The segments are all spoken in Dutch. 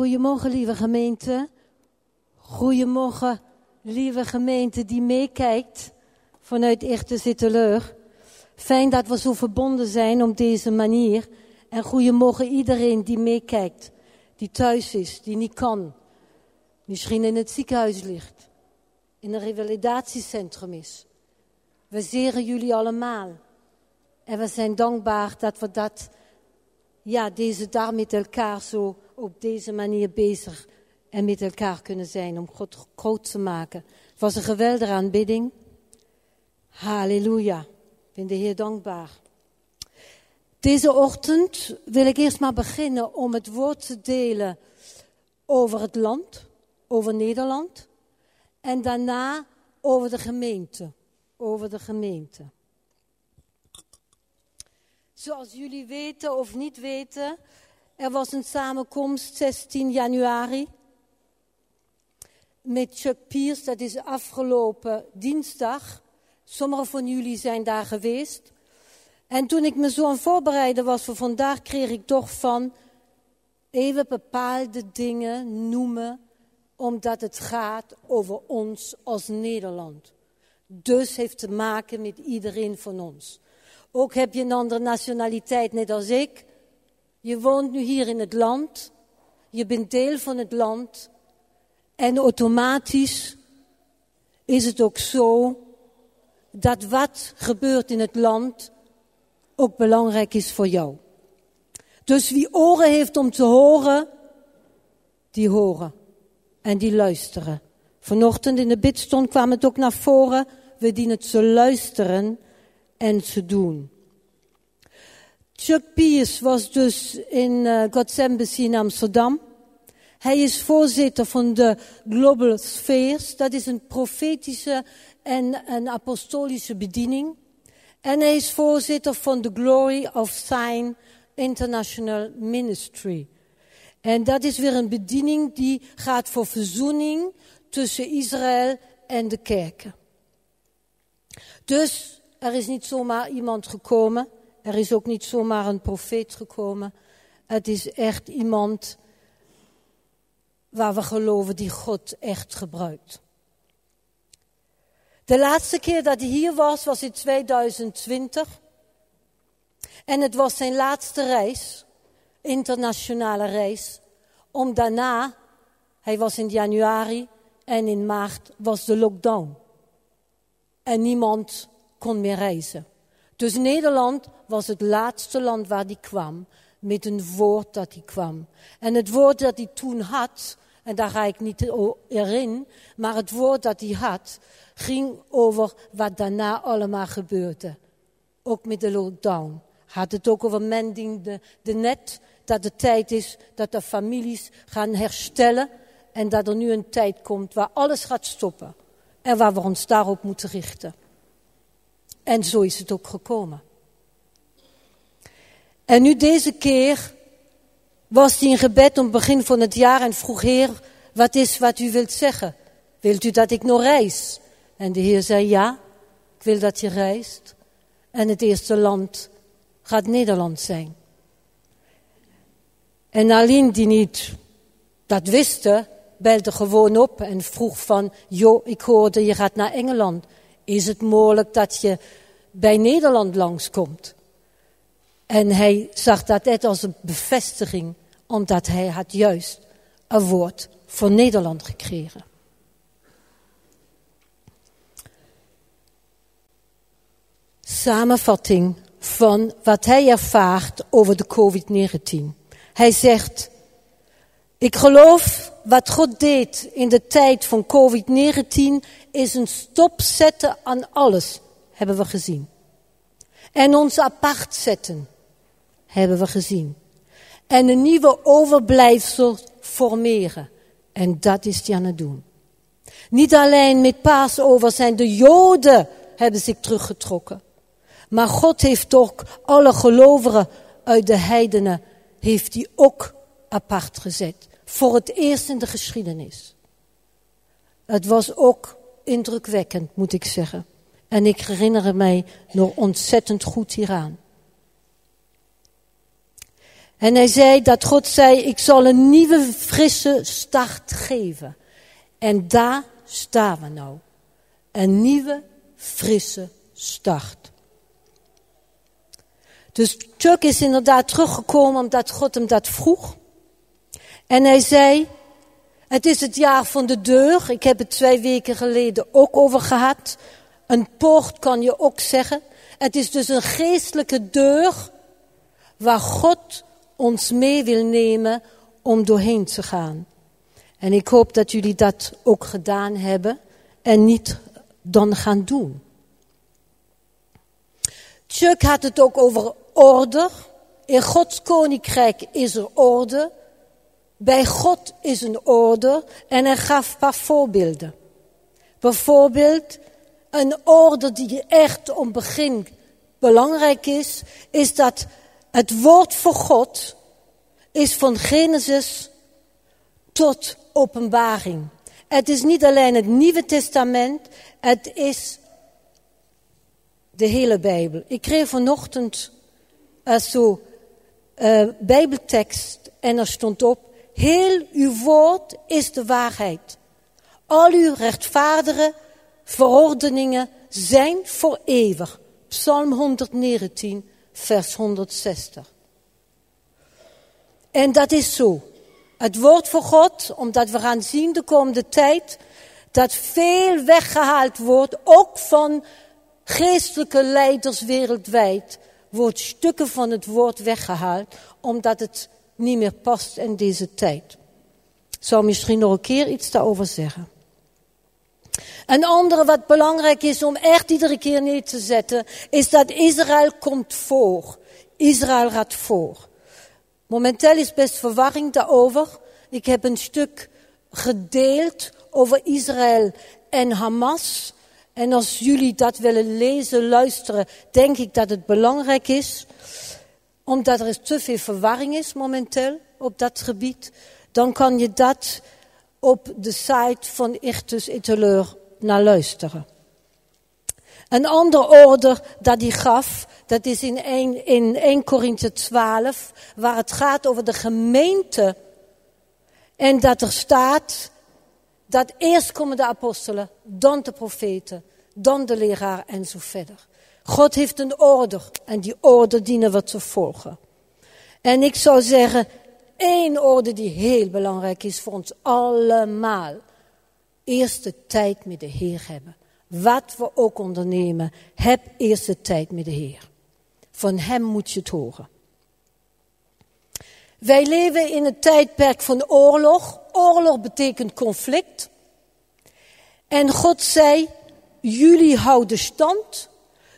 Goedemorgen, lieve gemeente. Goedemorgen, lieve gemeente die meekijkt vanuit Echte Zitteleur. Fijn dat we zo verbonden zijn op deze manier. En goedemorgen iedereen die meekijkt, die thuis is, die niet kan. Misschien in het ziekenhuis ligt, in een revalidatiecentrum is. We zeren jullie allemaal. En we zijn dankbaar dat we dat, ja, deze dag met elkaar zo op deze manier bezig en met elkaar kunnen zijn om God groot te maken. Het was een geweldige aanbidding. Halleluja. Ik ben de Heer dankbaar. Deze ochtend wil ik eerst maar beginnen om het woord te delen over het land, over Nederland. En daarna over de gemeente, over de gemeente. Zoals jullie weten of niet weten, er was een samenkomst 16 januari met Chuck Pierce. Dat is afgelopen dinsdag. Sommigen van jullie zijn daar geweest. En toen ik me zo aan voorbereiden was voor vandaag, kreeg ik toch van even bepaalde dingen noemen, omdat het gaat over ons als Nederland. Dus heeft te maken met iedereen van ons. Ook heb je een andere nationaliteit, net als ik. Je woont nu hier in het land. Je bent deel van het land. En automatisch is het ook zo dat wat gebeurt in het land ook belangrijk is voor jou. Dus wie oren heeft om te horen, die horen en die luisteren. Vanochtend in de bidstond kwam het ook naar voren. We dienen te luisteren en te doen. Chuck Pierce was dus in uh, God's Embassy in Amsterdam. Hij is voorzitter van de Global Spheres. Dat is een profetische en apostolische bediening. En hij is voorzitter van de Glory of Sign International Ministry. En dat is weer een bediening die gaat voor verzoening tussen Israël en de kerken. Dus er is niet zomaar iemand gekomen. Er is ook niet zomaar een profeet gekomen. Het is echt iemand waar we geloven die God echt gebruikt. De laatste keer dat hij hier was, was in 2020. En het was zijn laatste reis, internationale reis. Om daarna, hij was in januari en in maart was de lockdown. En niemand kon meer reizen. Dus Nederland was het laatste land waar hij kwam met een woord dat hij kwam. En het woord dat hij toen had, en daar ga ik niet erin, maar het woord dat hij had, ging over wat daarna allemaal gebeurde. Ook met de lockdown. Had het ook over mending de, de net, dat het tijd is dat de families gaan herstellen en dat er nu een tijd komt waar alles gaat stoppen en waar we ons daarop moeten richten. En zo is het ook gekomen. En nu deze keer was hij in gebed om het begin van het jaar en vroeg, Heer, wat is wat u wilt zeggen? Wilt u dat ik nog reis? En de Heer zei, ja, ik wil dat je reist. En het eerste land gaat Nederland zijn. En alleen die niet dat wisten, belde gewoon op en vroeg van, joh, ik hoorde je gaat naar Engeland. Is het mogelijk dat je bij Nederland langskomt? En hij zag dat net als een bevestiging, omdat hij had juist een woord voor Nederland gekregen. Samenvatting van wat hij ervaart over de COVID-19. Hij zegt, ik geloof wat God deed in de tijd van COVID-19 is een stop zetten aan alles, hebben we gezien. En ons apart zetten hebben we gezien. En een nieuwe overblijfsel formeren. En dat is hij aan het doen. Niet alleen met Pasover zijn de Joden hebben zich teruggetrokken. Maar God heeft ook alle gelovigen uit de heidenen heeft hij ook apart gezet. Voor het eerst in de geschiedenis. Het was ook indrukwekkend, moet ik zeggen. En ik herinner mij nog ontzettend goed hieraan. En hij zei dat God zei, ik zal een nieuwe frisse start geven. En daar staan we nou. Een nieuwe frisse start. Dus Chuck is inderdaad teruggekomen omdat God hem dat vroeg. En hij zei, het is het jaar van de deur. Ik heb het twee weken geleden ook over gehad. Een poort kan je ook zeggen. Het is dus een geestelijke deur waar God ons mee wil nemen om doorheen te gaan. En ik hoop dat jullie dat ook gedaan hebben en niet dan gaan doen. Chuck had het ook over orde. In Gods koninkrijk is er orde. Bij God is een orde en hij gaf een paar voorbeelden. Bijvoorbeeld, een orde die echt om begin belangrijk is, is dat het woord voor God is van Genesis tot openbaring. Het is niet alleen het Nieuwe Testament, het is de hele Bijbel. Ik kreeg vanochtend uh, zo uh, Bijbeltekst en er stond op, heel uw woord is de waarheid. Al uw rechtvaardige verordeningen zijn voor eeuwig. Psalm 119, vers 160. En dat is zo. Het woord voor God, omdat we gaan zien de komende tijd, dat veel weggehaald wordt, ook van geestelijke leiders wereldwijd, wordt stukken van het woord weggehaald, omdat het niet meer past in deze tijd. Ik zal misschien nog een keer iets daarover zeggen. Een andere wat belangrijk is om echt iedere keer neer te zetten, is dat Israël komt voor. Israël gaat voor. Momenteel is best verwarring daarover. Ik heb een stuk gedeeld over Israël en Hamas. En als jullie dat willen lezen, luisteren, denk ik dat het belangrijk is. Omdat er te veel verwarring is momenteel op dat gebied. Dan kan je dat op de site van Ichtus Eteleur naar luisteren. Een ander order dat hij gaf, dat is in 1, in 1 Korinthe 12, waar het gaat over de gemeente. En dat er staat dat eerst komen de apostelen, dan de profeten, dan de leraar en zo verder. God heeft een order en die orde dienen we te volgen. En ik zou zeggen, één orde die heel belangrijk is voor ons allemaal. Eerst de tijd met de Heer hebben. Wat we ook ondernemen, heb eerst de tijd met de Heer. Van Hem moet je het horen. Wij leven in een tijdperk van oorlog. Oorlog betekent conflict. En God zei, jullie houden stand.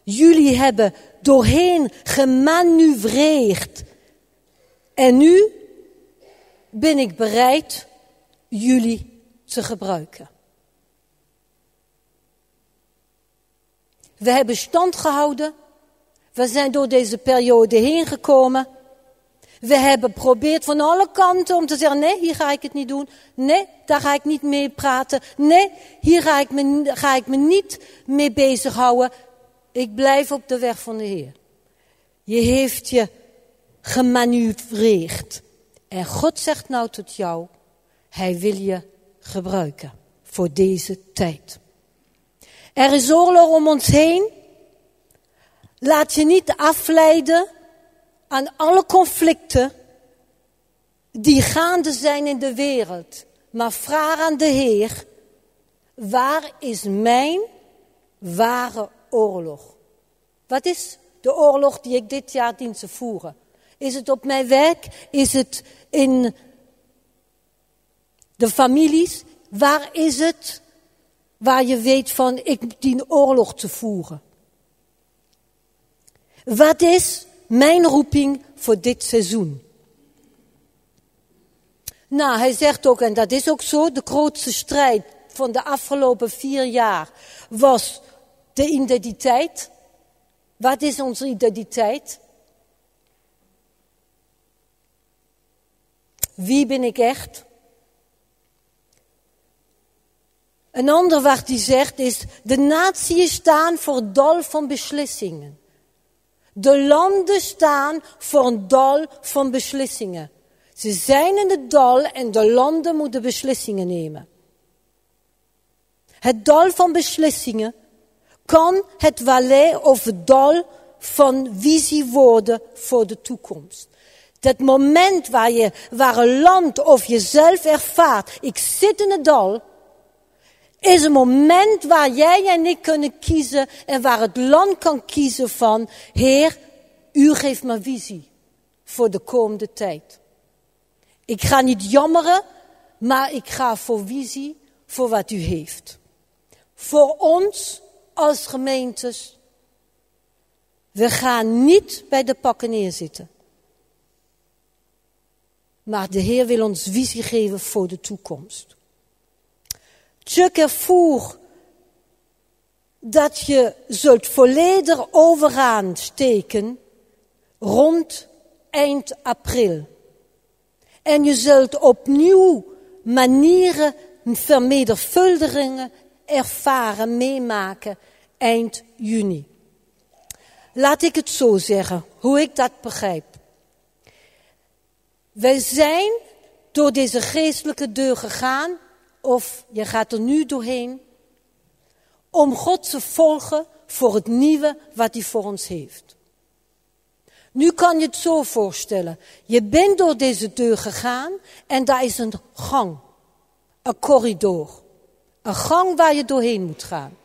Jullie hebben doorheen gemanoeuvreerd. En nu ben ik bereid jullie te gebruiken. We hebben stand gehouden. We zijn door deze periode heen gekomen. We hebben geprobeerd van alle kanten om te zeggen, nee, hier ga ik het niet doen. Nee, daar ga ik niet mee praten. Nee, hier ga ik me, ga ik me niet mee bezighouden. Ik blijf op de weg van de Heer. Je heeft je gemanoeuvreerd. En God zegt nou tot jou, Hij wil je gebruiken voor deze tijd. Er is oorlog om ons heen. Laat je niet afleiden aan alle conflicten die gaande zijn in de wereld. Maar vraag aan de Heer, waar is mijn ware oorlog? Wat is de oorlog die ik dit jaar dien te voeren? Is het op mijn werk? Is het in de families? Waar is het waar je weet van ik dien oorlog te voeren? Wat is mijn roeping voor dit seizoen? Nou, hij zegt ook, en dat is ook zo, de grootste strijd van de afgelopen vier jaar was de identiteit. Wat is onze identiteit? Wie ben ik echt? Een ander wat hij zegt is, de naties staan voor dal van beslissingen. De landen staan voor een dal van beslissingen. Ze zijn in het dal en de landen moeten beslissingen nemen. Het dal van beslissingen kan het vallei of het dal van visie worden voor de toekomst. Dat moment waar, je, waar een land of jezelf ervaart, ik zit in het dal, is een moment waar jij en ik kunnen kiezen en waar het land kan kiezen van, Heer, u geeft me visie voor de komende tijd. Ik ga niet jammeren, maar ik ga voor visie voor wat u heeft. Voor ons als gemeentes, we gaan niet bij de pakken neerzitten. Maar de Heer wil ons visie geven voor de toekomst. Chuck ervoer dat je zult volledig overaan steken rond eind april. En je zult opnieuw manieren, vermenigvuldigingen ervaren, meemaken eind juni. Laat ik het zo zeggen, hoe ik dat begrijp. Wij zijn door deze geestelijke deur gegaan, of je gaat er nu doorheen, om God te volgen voor het nieuwe wat hij voor ons heeft. Nu kan je het zo voorstellen. Je bent door deze deur gegaan en daar is een gang, een corridor. Een gang waar je doorheen moet gaan.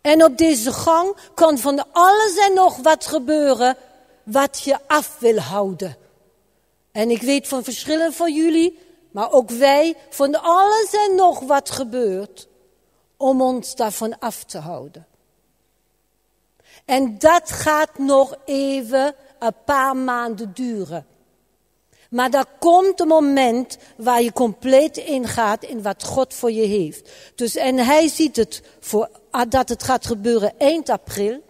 En op deze gang kan van alles en nog wat gebeuren wat je af wil houden. En ik weet van verschillen van jullie, maar ook wij, van alles en nog wat gebeurt om ons daarvan af te houden. En dat gaat nog even een paar maanden duren. Maar daar komt een moment waar je compleet ingaat in wat God voor je heeft. Dus, en hij ziet het voor, ah, dat het gaat gebeuren eind april.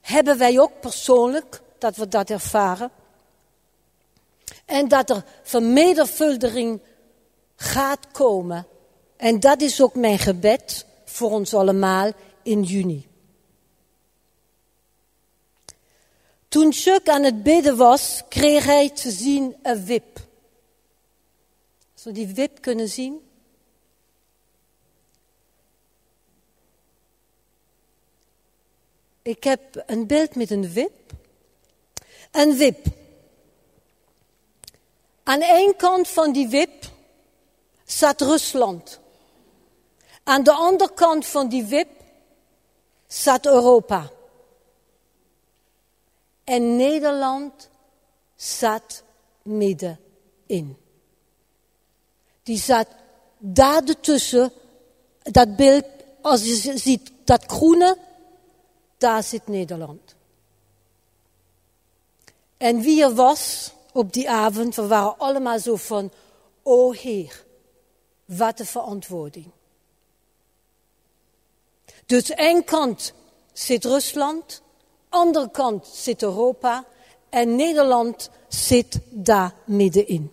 Hebben wij ook persoonlijk dat we dat ervaren. En dat er vermenigvuldiging gaat komen. En dat is ook mijn gebed voor ons allemaal in juni. Toen Chuck aan het bidden was, kreeg hij te zien een wip. Zou die wip kunnen zien? Ik heb een beeld met een wip. Een wip. Aan één kant van die wip zat Rusland. Aan de andere kant van die wip zat Europa. En Nederland zat middenin. Die zat daar ertussen, dat beeld, als je ziet dat groene, daar zit Nederland. En wie er was op die avond, we waren allemaal zo van, o Heer, wat een verantwoording. Dus één kant zit Rusland, andere kant zit Europa en Nederland zit daar middenin.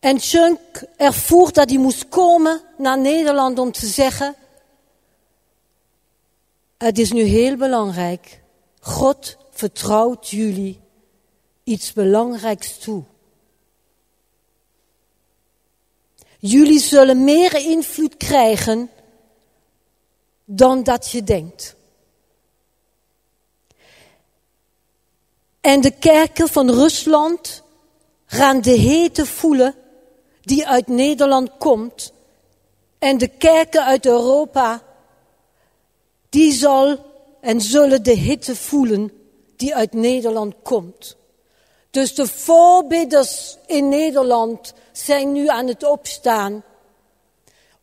En Schunk ervoer dat hij moest komen naar Nederland om te zeggen, het is nu heel belangrijk, God vertrouwt jullie iets belangrijks toe. Jullie zullen meer invloed krijgen dan dat je denkt. En de kerken van Rusland gaan de hete voelen die uit Nederland komt. En de kerken uit Europa, die zal en zullen de hitte voelen die uit Nederland komt. Dus de voorbidders in Nederland zijn nu aan het opstaan.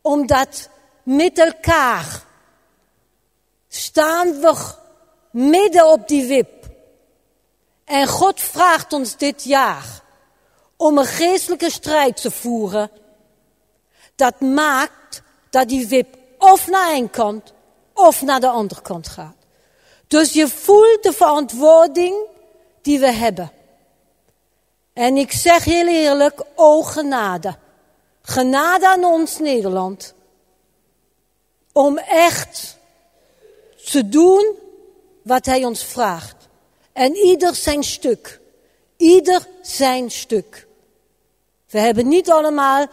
Omdat met elkaar staan we midden op die wip. En God vraagt ons dit jaar om een geestelijke strijd te voeren. Dat maakt dat die wip of naar een kant of naar de andere kant gaat. Dus je voelt de verantwoording die we hebben. En ik zeg heel eerlijk, o genade. Genade aan ons Nederland. Om echt te doen wat Hij ons vraagt. En ieder zijn stuk. Ieder zijn stuk. We hebben niet allemaal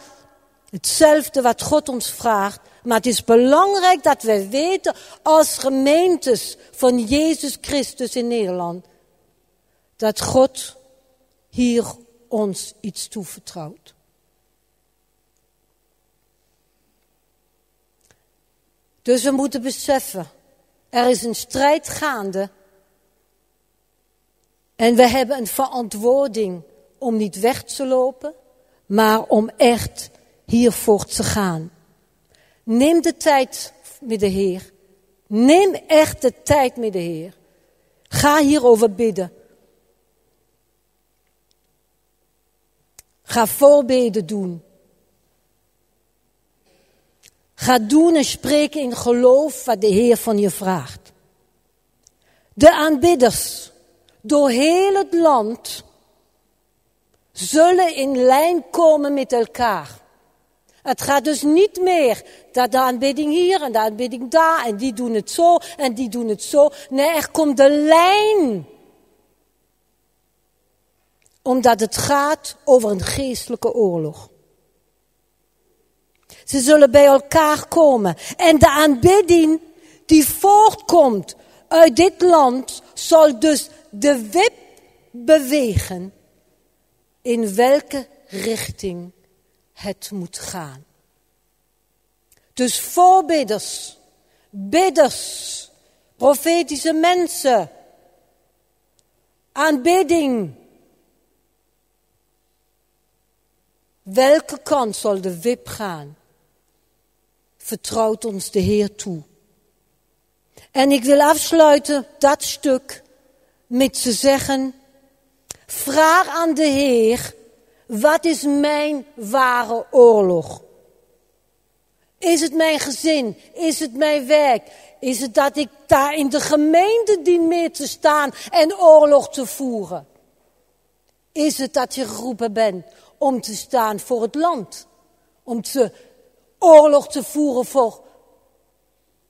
hetzelfde wat God ons vraagt. Maar het is belangrijk dat we weten als gemeentes van Jezus Christus in Nederland. Dat God hier ons iets toevertrouwt. Dus we moeten beseffen, er is een strijd gaande. En we hebben een verantwoording om niet weg te lopen, maar om echt hiervoor te gaan. Neem de tijd met de Heer. Neem echt de tijd met de Heer. Ga hierover bidden. Ga voorbeden doen. Ga doen en spreken in geloof wat de Heer van je vraagt. De aanbidders door heel het land zullen in lijn komen met elkaar. Het gaat dus niet meer dat de aanbidding hier en de aanbidding daar en die doen het zo en die doen het zo. Nee, er komt de lijn. Omdat het gaat over een geestelijke oorlog. Ze zullen bij elkaar komen. En de aanbidding die voortkomt uit dit land zal dus de wip bewegen in welke richting het moet gaan. Dus voorbidders, bidders, profetische mensen, aanbidding. Welke kant zal de wip gaan? Vertrouwt ons de Heer toe. En ik wil afsluiten dat stuk met te zeggen, vraag aan de Heer wat is mijn ware oorlog? Is het mijn gezin? Is het mijn werk? Is het dat ik daar in de gemeente dien mee te staan en oorlog te voeren? Is het dat je geroepen bent om te staan voor het land? Om te oorlog te voeren voor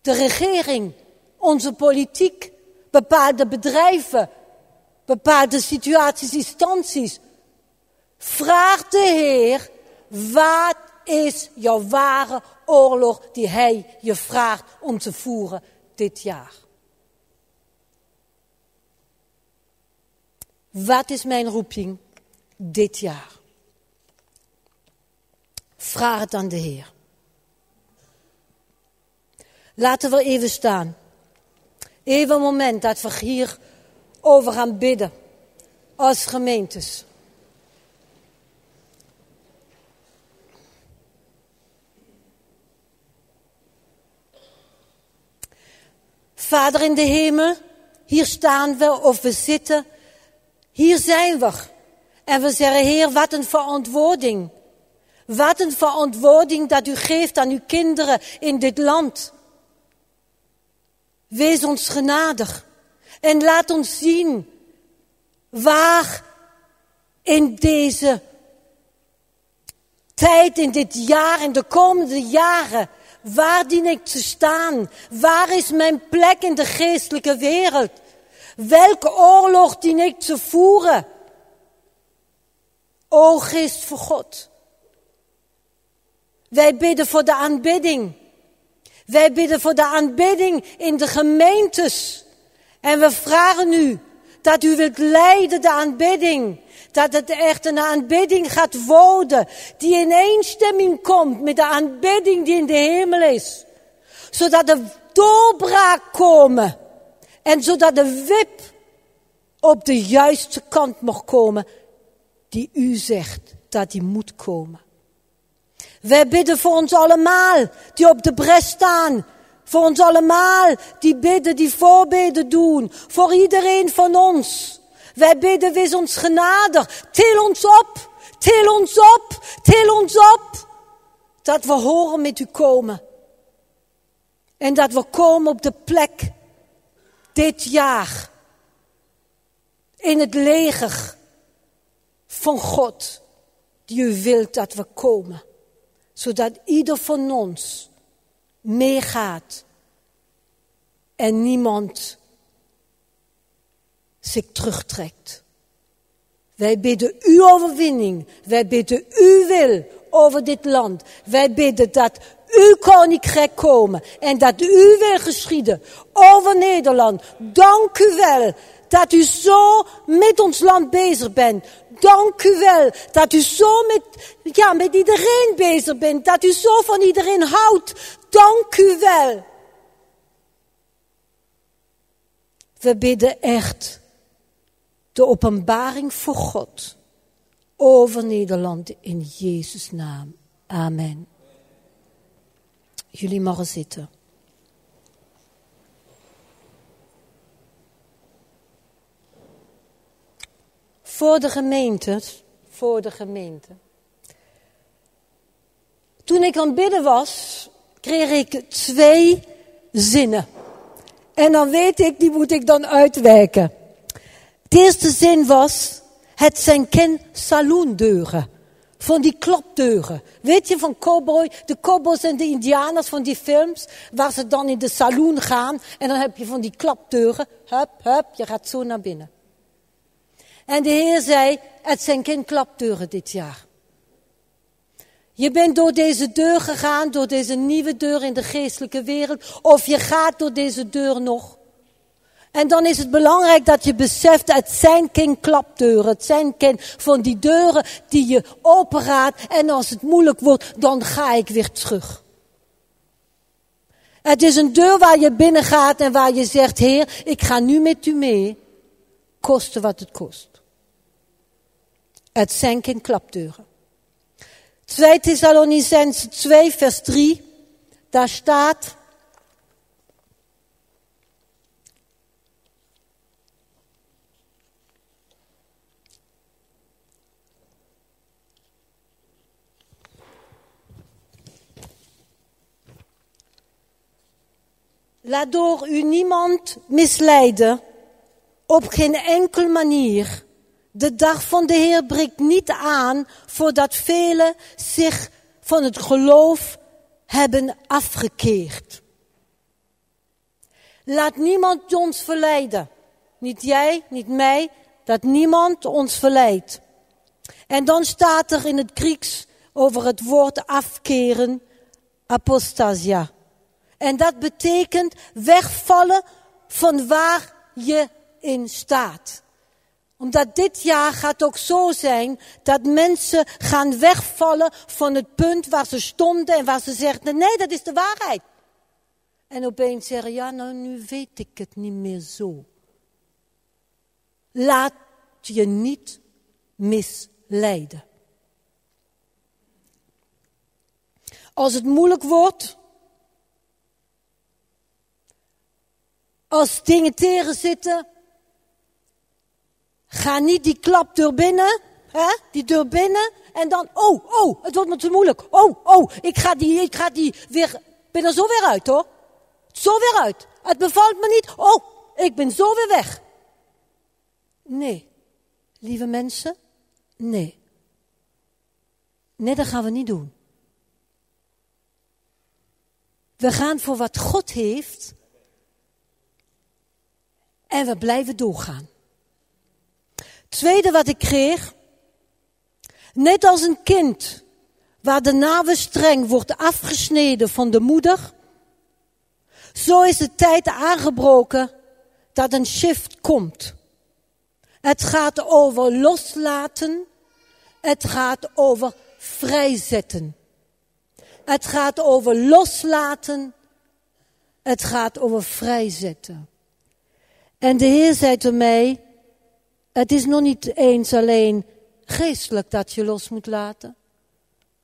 de regering, onze politiek, bepaalde bedrijven, bepaalde situaties, instanties, Vraag de Heer, wat is jouw ware oorlog die Hij je vraagt om te voeren dit jaar? Wat is mijn roeping dit jaar? Vraag het aan de Heer. Laten we even staan. Even een moment dat we hier over gaan bidden als gemeentes. Vader in de hemel, hier staan we of we zitten. Hier zijn we. En we zeggen, Heer, wat een verantwoording. Wat een verantwoording dat u geeft aan uw kinderen in dit land. Wees ons genadig. En laat ons zien waar in deze tijd, in dit jaar, in de komende jaren, Waar dien ik te staan? Waar is mijn plek in de geestelijke wereld? Welke oorlog dien ik te voeren? O geest voor God. Wij bidden voor de aanbidding. Wij bidden voor de aanbidding in de gemeentes. En we vragen u dat u wilt leiden de aanbidding dat het echt een aanbidding gaat worden. Die in eenstemming komt met de aanbidding die in de hemel is. Zodat de doorbraak komen. En zodat de wip op de juiste kant mag komen. Die u zegt dat die moet komen. Wij bidden voor ons allemaal die op de bres staan. Voor ons allemaal die bidden, die voorbeden doen. Voor iedereen van ons. Wij bidden, wees ons genadig. Til ons op, til ons op, til ons op. Dat we horen met u komen. En dat we komen op de plek dit jaar. In het leger van God. Die u wilt dat we komen. Zodat ieder van ons meegaat. En niemand zich terugtrekt. Wij bidden uw overwinning. Wij bidden uw wil over dit land. Wij bidden dat uw koninkrijk komen en dat uw wil geschieden over Nederland. Dank u wel dat u zo met ons land bezig bent. Dank u wel dat u zo met, ja, met iedereen bezig bent. Dat u zo van iedereen houdt. Dank u wel. We bidden echt de openbaring voor God over Nederland in Jezus' naam. Amen. Jullie mogen zitten. Voor de gemeente, voor de gemeente. Toen ik aan het bidden was, kreeg ik twee zinnen. En dan weet ik, die moet ik dan uitwerken. De eerste zin was, het zijn geen saloondeuren. Van die klopdeuren. Weet je van cowboy, de cowboys en de indianers van die films, waar ze dan in de saloon gaan en dan heb je van die klapdeuren. Hup, hup, je gaat zo naar binnen. En de Heer zei, het zijn geen klapdeuren dit jaar. Je bent door deze deur gegaan, door deze nieuwe deur in de geestelijke wereld, of je gaat door deze deur nog. En dan is het belangrijk dat je beseft, het zijn geen klapdeuren. Het zijn geen van die deuren die je opengaat en als het moeilijk wordt, dan ga ik weer terug. Het is een deur waar je binnen gaat en waar je zegt, Heer, ik ga nu met u mee, koste wat het kost. Het zijn geen klapdeuren. 2 Thessalonicense 2 vers 3, daar staat, Laat door u niemand misleiden, op geen enkele manier. De dag van de Heer breekt niet aan voordat velen zich van het geloof hebben afgekeerd. Laat niemand ons verleiden. Niet jij, niet mij, dat niemand ons verleidt. En dan staat er in het Grieks over het woord afkeren, apostasia. En dat betekent wegvallen van waar je in staat. Omdat dit jaar gaat ook zo zijn dat mensen gaan wegvallen van het punt waar ze stonden en waar ze zeggen, nee, dat is de waarheid. En opeens zeggen, ja, nou nu weet ik het niet meer zo. Laat je niet misleiden. Als het moeilijk wordt, Als dingen tegen zitten, ga niet die klapdeur binnen, hè? die deur binnen en dan, oh, oh, het wordt me te moeilijk. Oh, oh, ik ga die, ik ga die weer, ben er zo weer uit hoor. Zo weer uit. Het bevalt me niet. Oh, ik ben zo weer weg. Nee, lieve mensen, nee. Nee, dat gaan we niet doen. We gaan voor wat God heeft en we blijven doorgaan. Tweede wat ik kreeg. Net als een kind waar de navelstreng wordt afgesneden van de moeder. Zo is de tijd aangebroken dat een shift komt. Het gaat over loslaten. Het gaat over vrijzetten. Het gaat over loslaten. Het gaat over vrijzetten. En de Heer zei tot mij, het is nog niet eens alleen geestelijk dat je los moet laten,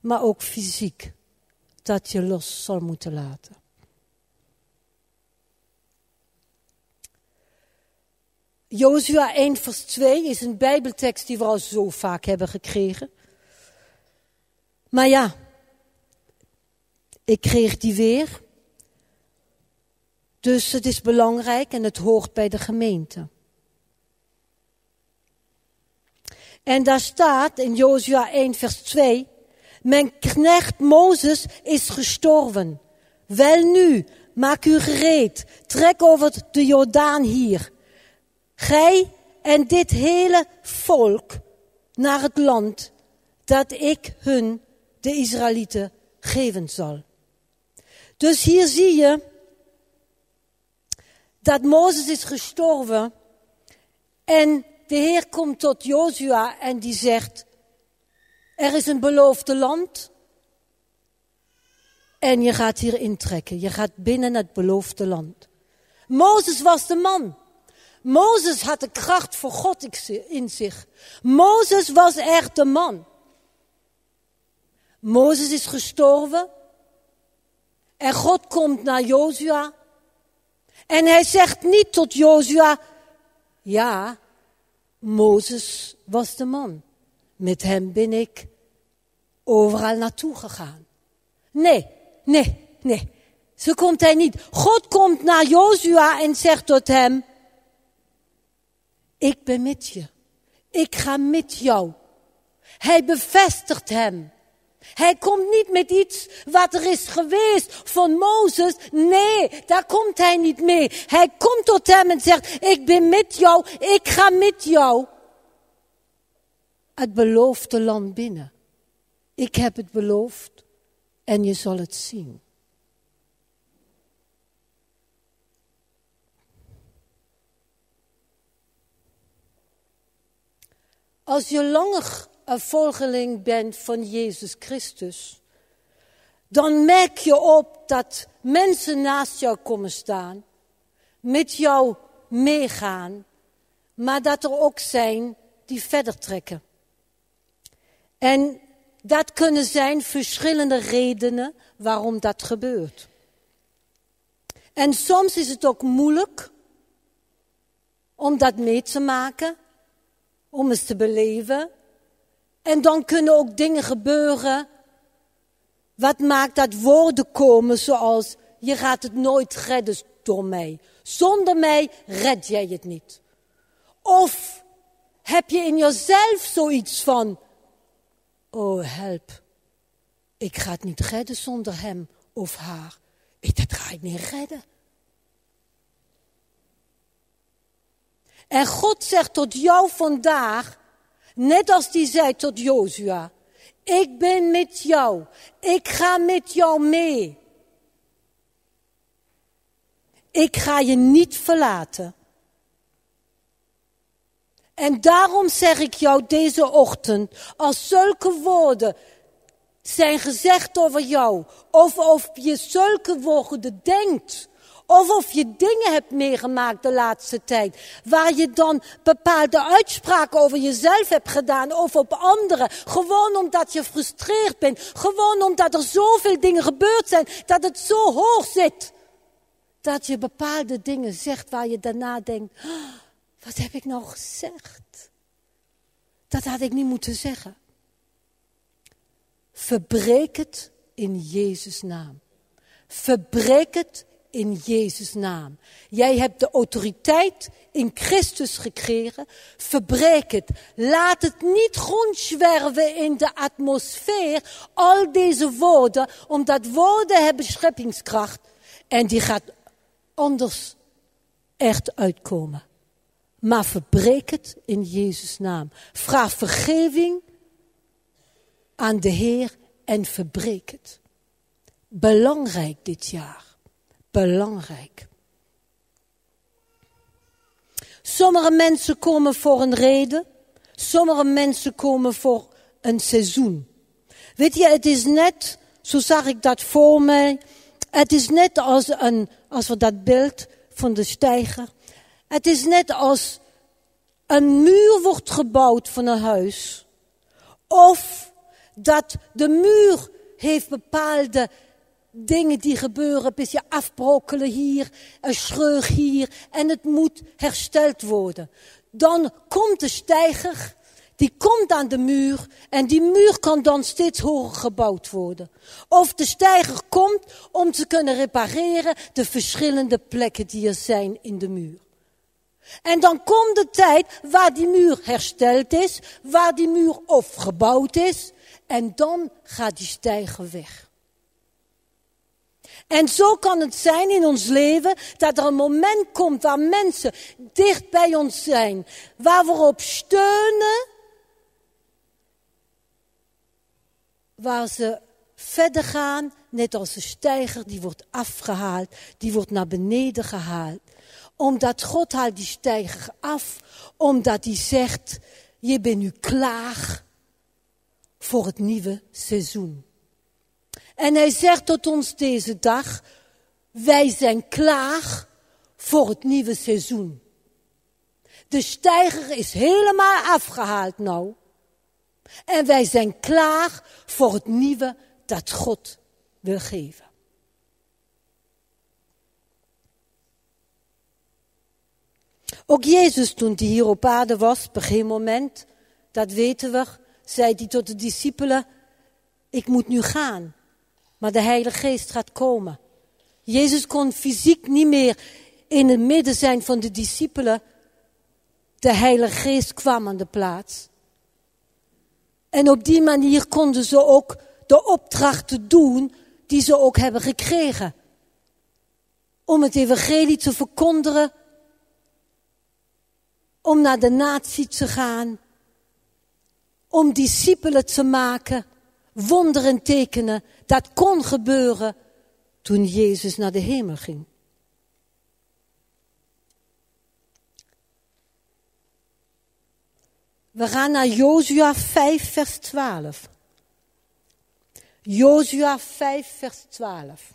maar ook fysiek dat je los zal moeten laten. Jozua 1 vers 2 is een bijbeltekst die we al zo vaak hebben gekregen. Maar ja, ik kreeg die weer. Dus het is belangrijk en het hoort bij de gemeente. En daar staat in Jozua 1 vers 2, mijn knecht Mozes is gestorven. Wel nu, maak u gereed, trek over de Jordaan hier. Gij en dit hele volk naar het land dat ik hun, de Israëlieten, geven zal. Dus hier zie je dat Mozes is gestorven en de Heer komt tot Jozua en die zegt, er is een beloofde land en je gaat hier intrekken. Je gaat binnen het beloofde land. Mozes was de man. Mozes had de kracht voor God in zich. Mozes was echt de man. Mozes is gestorven. En God komt naar Jozua. En hij zegt niet tot Jozua, ja, Mozes was de man. Met hem ben ik overal naartoe gegaan. Nee, nee, nee. Zo komt hij niet. God komt naar Jozua en zegt tot hem, ik ben met je. Ik ga met jou. Hij bevestigt hem. Hij komt niet met iets wat er is geweest van Mozes. Nee, daar komt hij niet mee. Hij komt tot hem en zegt, ik ben met jou, ik ga met jou. Het beloofde land binnen. Ik heb het beloofd en je zal het zien. Als je langer een volgeling bent van Jezus Christus, dan merk je op dat mensen naast jou komen staan, met jou meegaan, maar dat er ook zijn die verder trekken. En dat kunnen zijn verschillende redenen waarom dat gebeurt. En soms is het ook moeilijk om dat mee te maken, om eens te beleven. En dan kunnen ook dingen gebeuren. Wat maakt dat woorden komen zoals, je gaat het nooit redden door mij. Zonder mij red jij het niet. Of heb je in jezelf zoiets van, oh help, ik ga het niet redden zonder hem of haar. Ik, dat ga ik niet redden. En God zegt tot jou vandaag, net als die zei tot Jozua, ik ben met jou, ik ga met jou mee. Ik ga je niet verlaten. En daarom zeg ik jou deze ochtend, als zulke woorden zijn gezegd over jou, of of je zulke woorden denkt, of of je dingen hebt meegemaakt de laatste tijd, waar je dan bepaalde uitspraken over jezelf hebt gedaan of op anderen, gewoon omdat je frustreerd bent, gewoon omdat er zoveel dingen gebeurd zijn, dat het zo hoog zit, dat je bepaalde dingen zegt waar je daarna denkt, oh, wat heb ik nou gezegd? Dat had ik niet moeten zeggen. Verbreek het in Jezus' naam. Verbreek het in Jezus' naam. Jij hebt de autoriteit in Christus gekregen. Verbreek het. Laat het niet rondzwerven in de atmosfeer. Al deze woorden, omdat woorden hebben scheppingskracht. En die gaat anders echt uitkomen. Maar verbreek het in Jezus' naam. Vraag vergeving aan de Heer en verbreek het. Belangrijk dit jaar. Belangrijk. Sommige mensen komen voor een reden. Sommige mensen komen voor een seizoen. Weet je, het is net, zo zag ik dat voor mij. Het is net als, een, als we dat beeld van de steiger. Het is net als een muur wordt gebouwd van een huis. Of dat de muur heeft bepaalde dingen die gebeuren, een beetje afbrokkelen hier, een schreug hier en het moet hersteld worden. Dan komt de steiger, die komt aan de muur en die muur kan dan steeds hoger gebouwd worden. Of de steiger komt om te kunnen repareren de verschillende plekken die er zijn in de muur. En dan komt de tijd waar die muur hersteld is, waar die muur opgebouwd is, en dan gaat die stijger weg. En zo kan het zijn in ons leven dat er een moment komt waar mensen dicht bij ons zijn, waar we op steunen, waar ze verder gaan, net als een stijger, die wordt afgehaald, die wordt naar beneden gehaald. Omdat God haalt die stijger af, omdat hij zegt, je bent nu klaar voor het nieuwe seizoen. En hij zegt tot ons deze dag, wij zijn klaar voor het nieuwe seizoen. De stijger is helemaal afgehaald nou. En wij zijn klaar voor het nieuwe dat God wil geven. Ook Jezus, toen hij hier op aarde was, op een moment, dat weten we, zei hij tot de discipelen, ik moet nu gaan, maar de Heilige Geest gaat komen. Jezus kon fysiek niet meer in het midden zijn van de discipelen. De Heilige Geest kwam aan de plaats. En op die manier konden ze ook de opdrachten doen die ze ook hebben gekregen. Om het evangelie te verkondigen, om naar de natie te gaan, om discipelen te maken, wonderen tekenen. Dat kon gebeuren toen Jezus naar de hemel ging. We gaan naar Jozua 5, vers 12. Jozua 5, vers 12.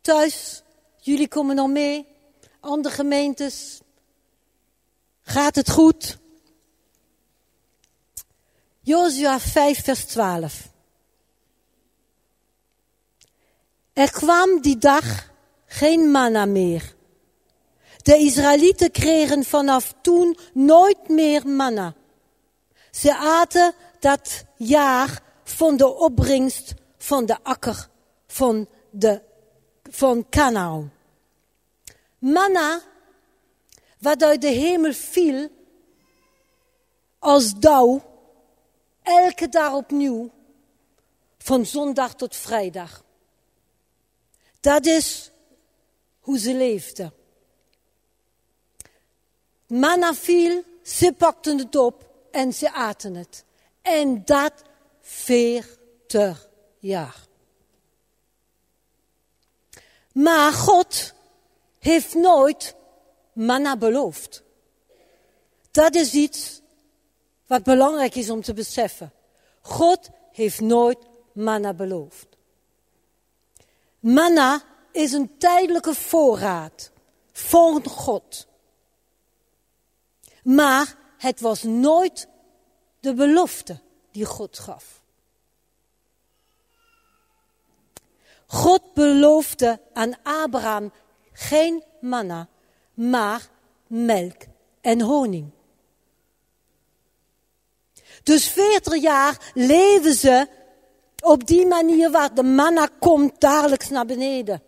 Thuis, jullie komen nog mee. Andere gemeentes. Gaat het goed? Jozua 5, vers 12. Er kwam die dag geen manna meer. De Israëlieten kregen vanaf toen nooit meer manna. Ze aten dat jaar van de opbrengst van de akker van, de, van Canaan. Manna, wat uit de hemel viel, als dauw, elke dag opnieuw, van zondag tot vrijdag. Dat is hoe ze leefden. Manna viel, ze pakten het op en ze aten het. En dat veertig jaar. Maar God heeft nooit manna beloofd. Dat is iets wat belangrijk is om te beseffen. God heeft nooit manna beloofd. Manna is een tijdelijke voorraad van God. Maar het was nooit de belofte die God gaf. God beloofde aan Abraham geen manna, maar melk en honing. Dus veertig jaar leven ze op die manier waar de manna komt dagelijks naar beneden.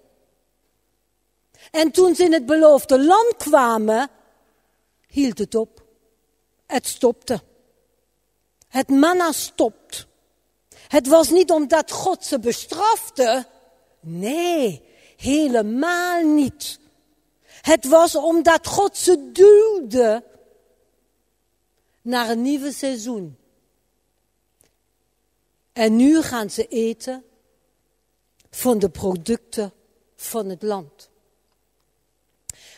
En toen ze in het beloofde land kwamen, hield het op. Het stopte. Het manna stopt. Het was niet omdat God ze bestrafte. Nee, helemaal niet. Het was omdat God ze duwde naar een nieuwe seizoen. En nu gaan ze eten van de producten van het land.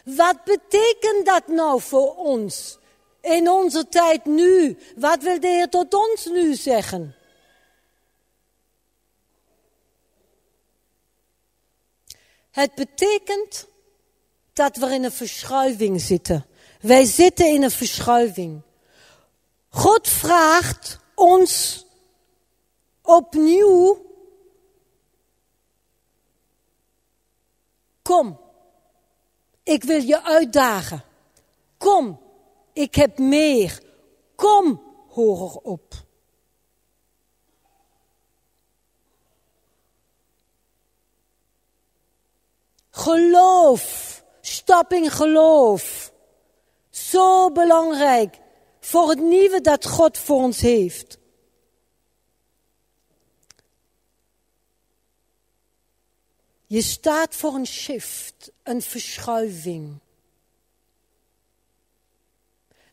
Wat betekent dat nou voor ons in onze tijd nu? Wat wil de Heer tot ons nu zeggen? Het betekent dat we in een verschuiving zitten. Wij zitten in een verschuiving. God vraagt ons opnieuw. Kom, ik wil je uitdagen. Kom, ik heb meer. Kom, hoor op. Geloof, stap in geloof. Zo belangrijk voor het nieuwe dat God voor ons heeft. Je staat voor een shift, een verschuiving.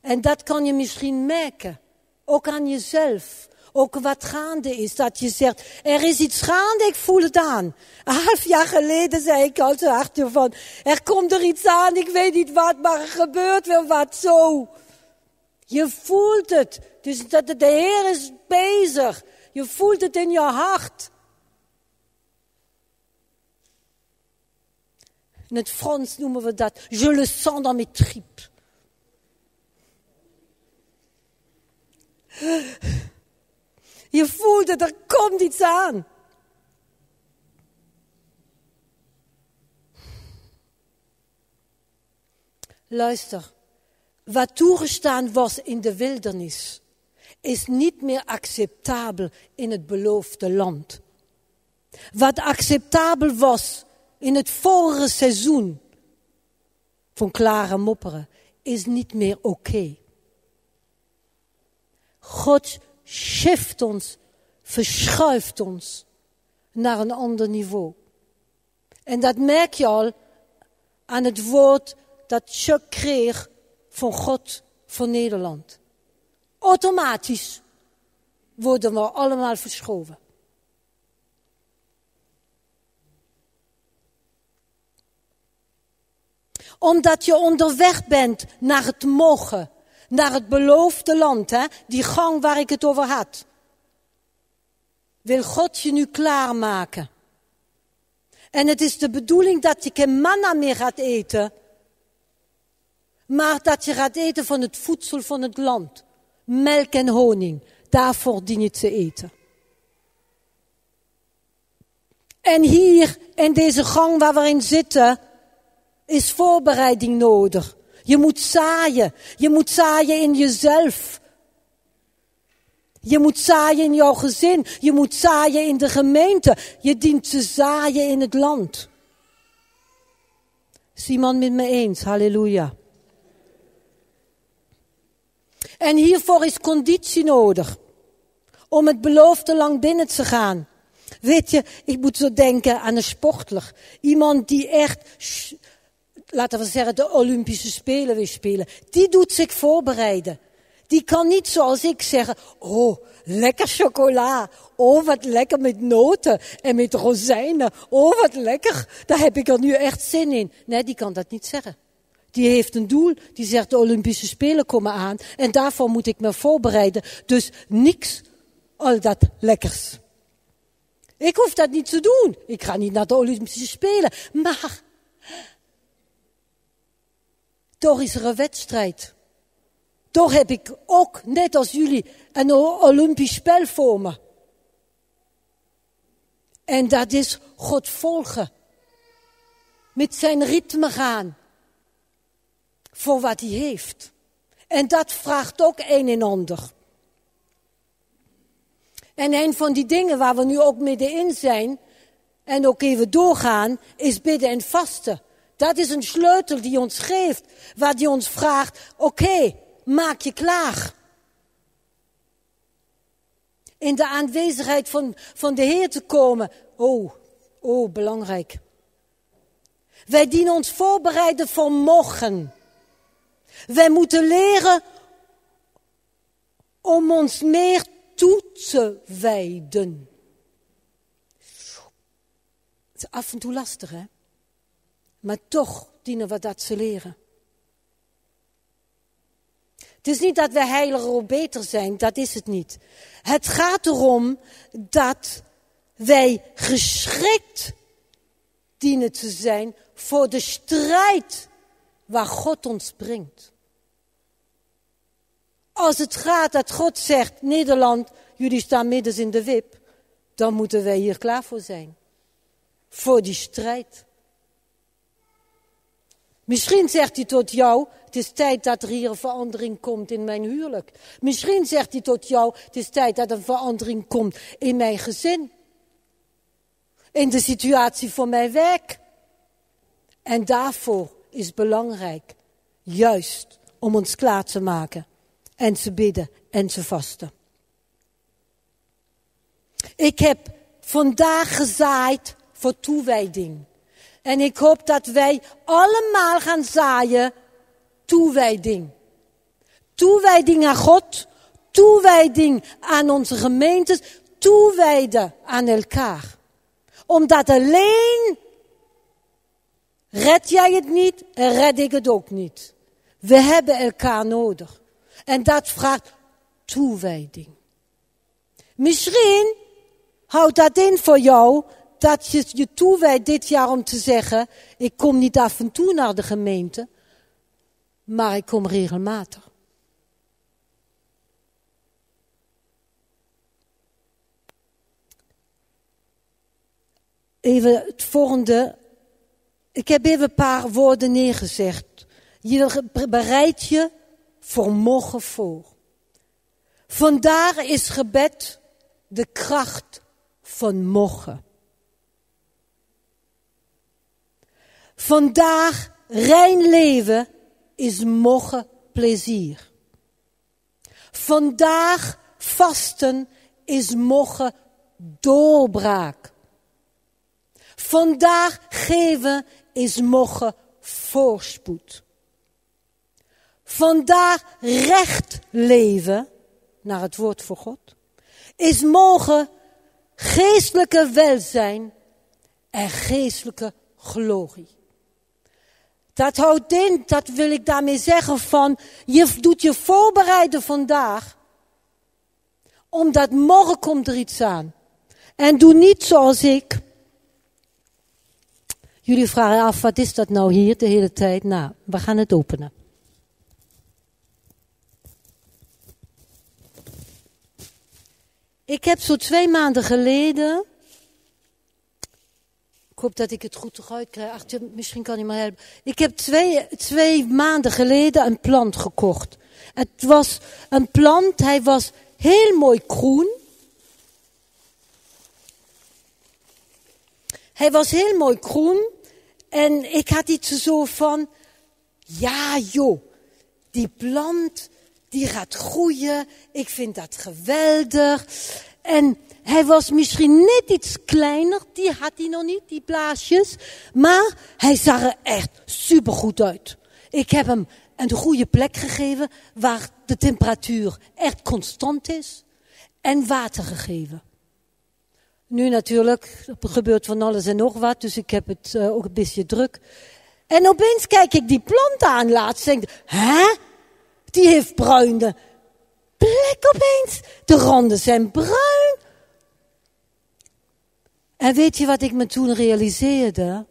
En dat kan je misschien merken, ook aan jezelf. Ook wat gaande is, dat je zegt, er is iets gaande, ik voel het aan. Een half jaar geleden zei ik al zo achter van, er komt er iets aan, ik weet niet wat, maar er gebeurt wel wat zo. Je voelt het. Dus dat de Heer is bezig. Je voelt het in je hart. In het Frans noemen we dat, je le sens dans mes tripes. Je voelt het, er komt iets aan. Luister, wat toegestaan was in de wildernis, is niet meer acceptabel in het beloofde land. Wat acceptabel was in het vorige seizoen van klare mopperen, is niet meer oké. God shift ons, verschuift ons naar een ander niveau. En dat merk je al aan het woord dat Chuck kreeg van God voor Nederland. Automatisch worden we allemaal verschoven. Omdat je onderweg bent naar het mogen naar het beloofde land, hè? die gang waar ik het over had. Wil God je nu klaarmaken? En het is de bedoeling dat je geen manna meer gaat eten, maar dat je gaat eten van het voedsel van het land. Melk en honing, daarvoor dien je te eten. En hier, in deze gang waar we in zitten, is voorbereiding nodig. Je moet zaaien. Je moet zaaien in jezelf. Je moet zaaien in jouw gezin. Je moet zaaien in de gemeente. Je dient te zaaien in het land. Is iemand met me eens? Halleluja. En hiervoor is conditie nodig. Om het beloofde lang binnen te gaan. Weet je, ik moet zo denken aan een sportler. Iemand die echt laten we zeggen, de Olympische Spelen weer spelen. Die doet zich voorbereiden. Die kan niet zoals ik zeggen, oh, lekker chocola. Oh, wat lekker met noten en met rozijnen. Oh, wat lekker. Daar heb ik er nu echt zin in. Nee, die kan dat niet zeggen. Die heeft een doel. Die zegt, de Olympische Spelen komen aan. En daarvoor moet ik me voorbereiden. Dus niks al dat lekkers. Ik hoef dat niet te doen. Ik ga niet naar de Olympische Spelen. Maar toch is er een wedstrijd. Toch heb ik ook, net als jullie, een Olympisch spel voor me. En dat is God volgen. Met zijn ritme gaan. Voor wat hij heeft. En dat vraagt ook een en ander. En een van die dingen waar we nu ook middenin zijn, en ook even doorgaan, is bidden en vasten. Dat is een sleutel die ons geeft, waar die ons vraagt, oké, maak je klaar. In de aanwezigheid van, van de Heer te komen. Oh, oh, belangrijk. Wij dienen ons voorbereiden voor morgen. Wij moeten leren om ons meer toe te wijden. Het is af en toe lastig, hè? Maar toch dienen we dat te leren. Het is niet dat wij heiliger of beter zijn, dat is het niet. Het gaat erom dat wij geschikt dienen te zijn voor de strijd waar God ons brengt. Als het gaat dat God zegt, Nederland, jullie staan midden in de wip, dan moeten wij hier klaar voor zijn. Voor die strijd. Misschien zegt hij tot jou, het is tijd dat er hier een verandering komt in mijn huwelijk. Misschien zegt hij tot jou, het is tijd dat er een verandering komt in mijn gezin. In de situatie voor mijn werk. En daarvoor is belangrijk, juist om ons klaar te maken en te bidden en te vasten. Ik heb vandaag gezaaid voor toewijding. En ik hoop dat wij allemaal gaan zaaien toewijding. Toewijding aan God, toewijding aan onze gemeentes, toewijden aan elkaar. Omdat alleen red jij het niet, red ik het ook niet. We hebben elkaar nodig. En dat vraagt toewijding. Misschien houdt dat in voor jou dat je je toewijdt dit jaar om te zeggen: ik kom niet af en toe naar de gemeente, maar ik kom regelmatig. Even het volgende. Ik heb even een paar woorden neergezegd. Je bereidt je voor morgen voor. Vandaag is gebed de kracht van morgen. Vandaag rein leven is morgen plezier. Vandaag vasten is morgen doorbraak. Vandaag geven is morgen voorspoed. Vandaag recht leven, naar het woord voor God, is morgen geestelijke welzijn en geestelijke glorie. Dat houdt in, dat wil ik daarmee zeggen van, je doet je voorbereiden vandaag, omdat morgen komt er iets aan. En doe niet zoals ik. Jullie vragen af, wat is dat nou hier de hele tijd? Nou, we gaan het openen. Ik heb zo twee maanden geleden. Hoop dat ik het goed eruit krijg. Ach, misschien kan je me helpen. Ik heb twee, twee maanden geleden een plant gekocht. Het was een plant, hij was heel mooi groen. Hij was heel mooi groen. En ik had iets zo van, ja joh, die plant, die gaat groeien. Ik vind dat geweldig. En hij was misschien net iets kleiner, die had hij nog niet, die blaasjes. Maar hij zag er echt supergoed uit. Ik heb hem een goede plek gegeven waar de temperatuur echt constant is. En water gegeven. Nu natuurlijk, gebeurt van alles en nog wat, dus ik heb het uh, ook een beetje druk. En opeens kijk ik die plant aan laatst en denk, hè? Die heeft bruine plek opeens. De randen zijn bruin. En weet je wat ik me toen realiseerde?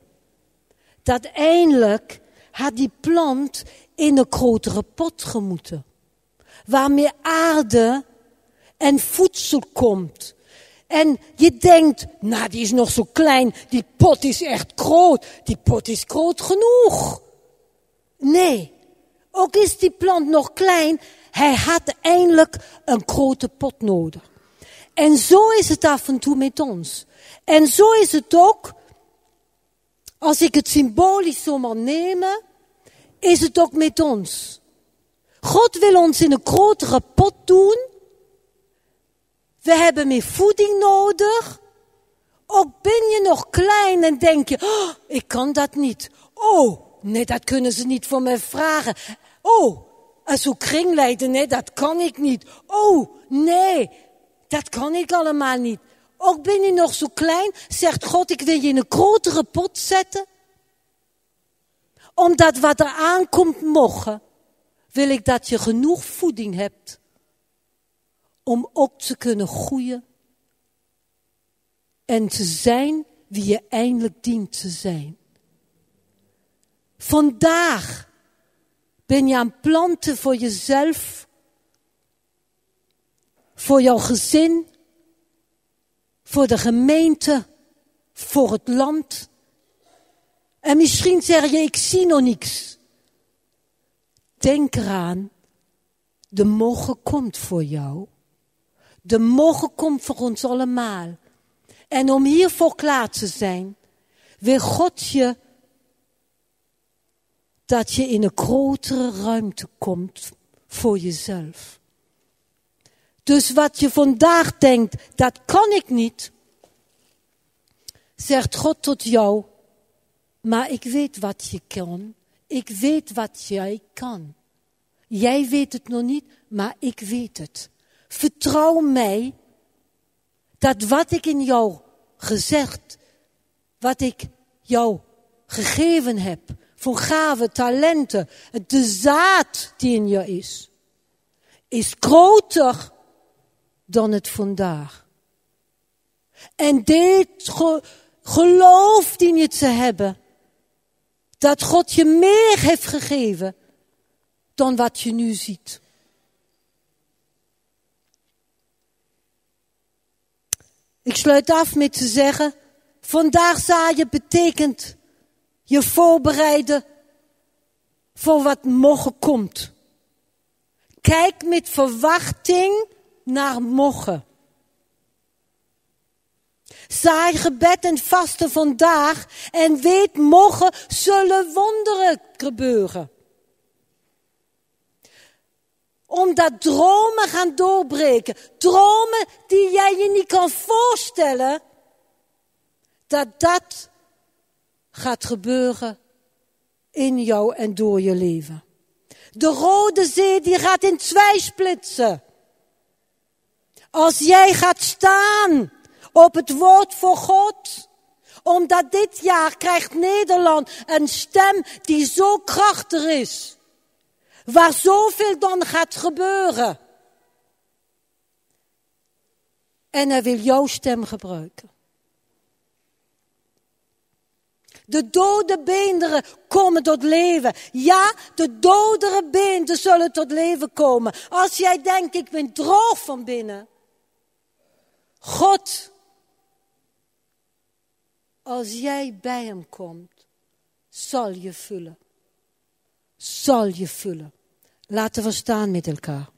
Dat eindelijk had die plant in een grotere pot gemoeten. Waar meer aarde en voedsel komt. En je denkt, nou die is nog zo klein, die pot is echt groot, die pot is groot genoeg. Nee, ook is die plant nog klein, hij had eindelijk een grote pot nodig. En zo is het af en toe met ons. En zo is het ook, als ik het symbolisch zomaar nemen, is het ook met ons. God wil ons in een grotere pot doen. We hebben meer voeding nodig. Ook ben je nog klein en denk je, oh, ik kan dat niet. Oh, nee, dat kunnen ze niet voor mij vragen. Oh, zo kringleiden, nee, dat kan ik niet. Oh, nee, dat kan ik allemaal niet. Ook ben je nog zo klein, zegt God, ik wil je in een grotere pot zetten. Omdat wat er aankomt mogen, wil ik dat je genoeg voeding hebt om ook te kunnen groeien en te zijn wie je eindelijk dient te zijn. Vandaag ben je aan planten voor jezelf, voor jouw gezin, voor de gemeente, voor het land. En misschien zeg je, ik zie nog niks. Denk eraan, de morgen komt voor jou. De morgen komt voor ons allemaal. En om hiervoor klaar te zijn, wil God je dat je in een grotere ruimte komt voor jezelf. Dus wat je vandaag denkt, dat kan ik niet. zegt God tot jou, maar ik weet wat je kan. Ik weet wat jij kan. Jij weet het nog niet, maar ik weet het. Vertrouw mij dat wat ik in jou gezegd, wat ik jou gegeven heb, voor gaven, talenten, de zaad die in je is, is groter dan het vandaag. En dit geloof dien je te hebben, dat God je meer heeft gegeven dan wat je nu ziet. Ik sluit af met te zeggen, vandaag zaaien betekent je voorbereiden voor wat morgen komt. Kijk met verwachting naar morgen. Zaai gebed en vasten vandaag en weet morgen zullen wonderen gebeuren. Omdat dromen gaan doorbreken. Dromen die jij je niet kan voorstellen. Dat dat gaat gebeuren in jou en door je leven. De Rode Zee die gaat in twee splitsen. Als jij gaat staan op het woord voor God. Omdat dit jaar krijgt Nederland een stem die zo krachtig is. Waar zoveel dan gaat gebeuren. En hij wil jouw stem gebruiken. De dode beenderen komen tot leven. Ja, de dodere beenderen zullen tot leven komen. Als jij denkt, ik ben droog van binnen. God, als jij bij hem komt, zal je vullen. Zal je vullen. Laten we staan met elkaar.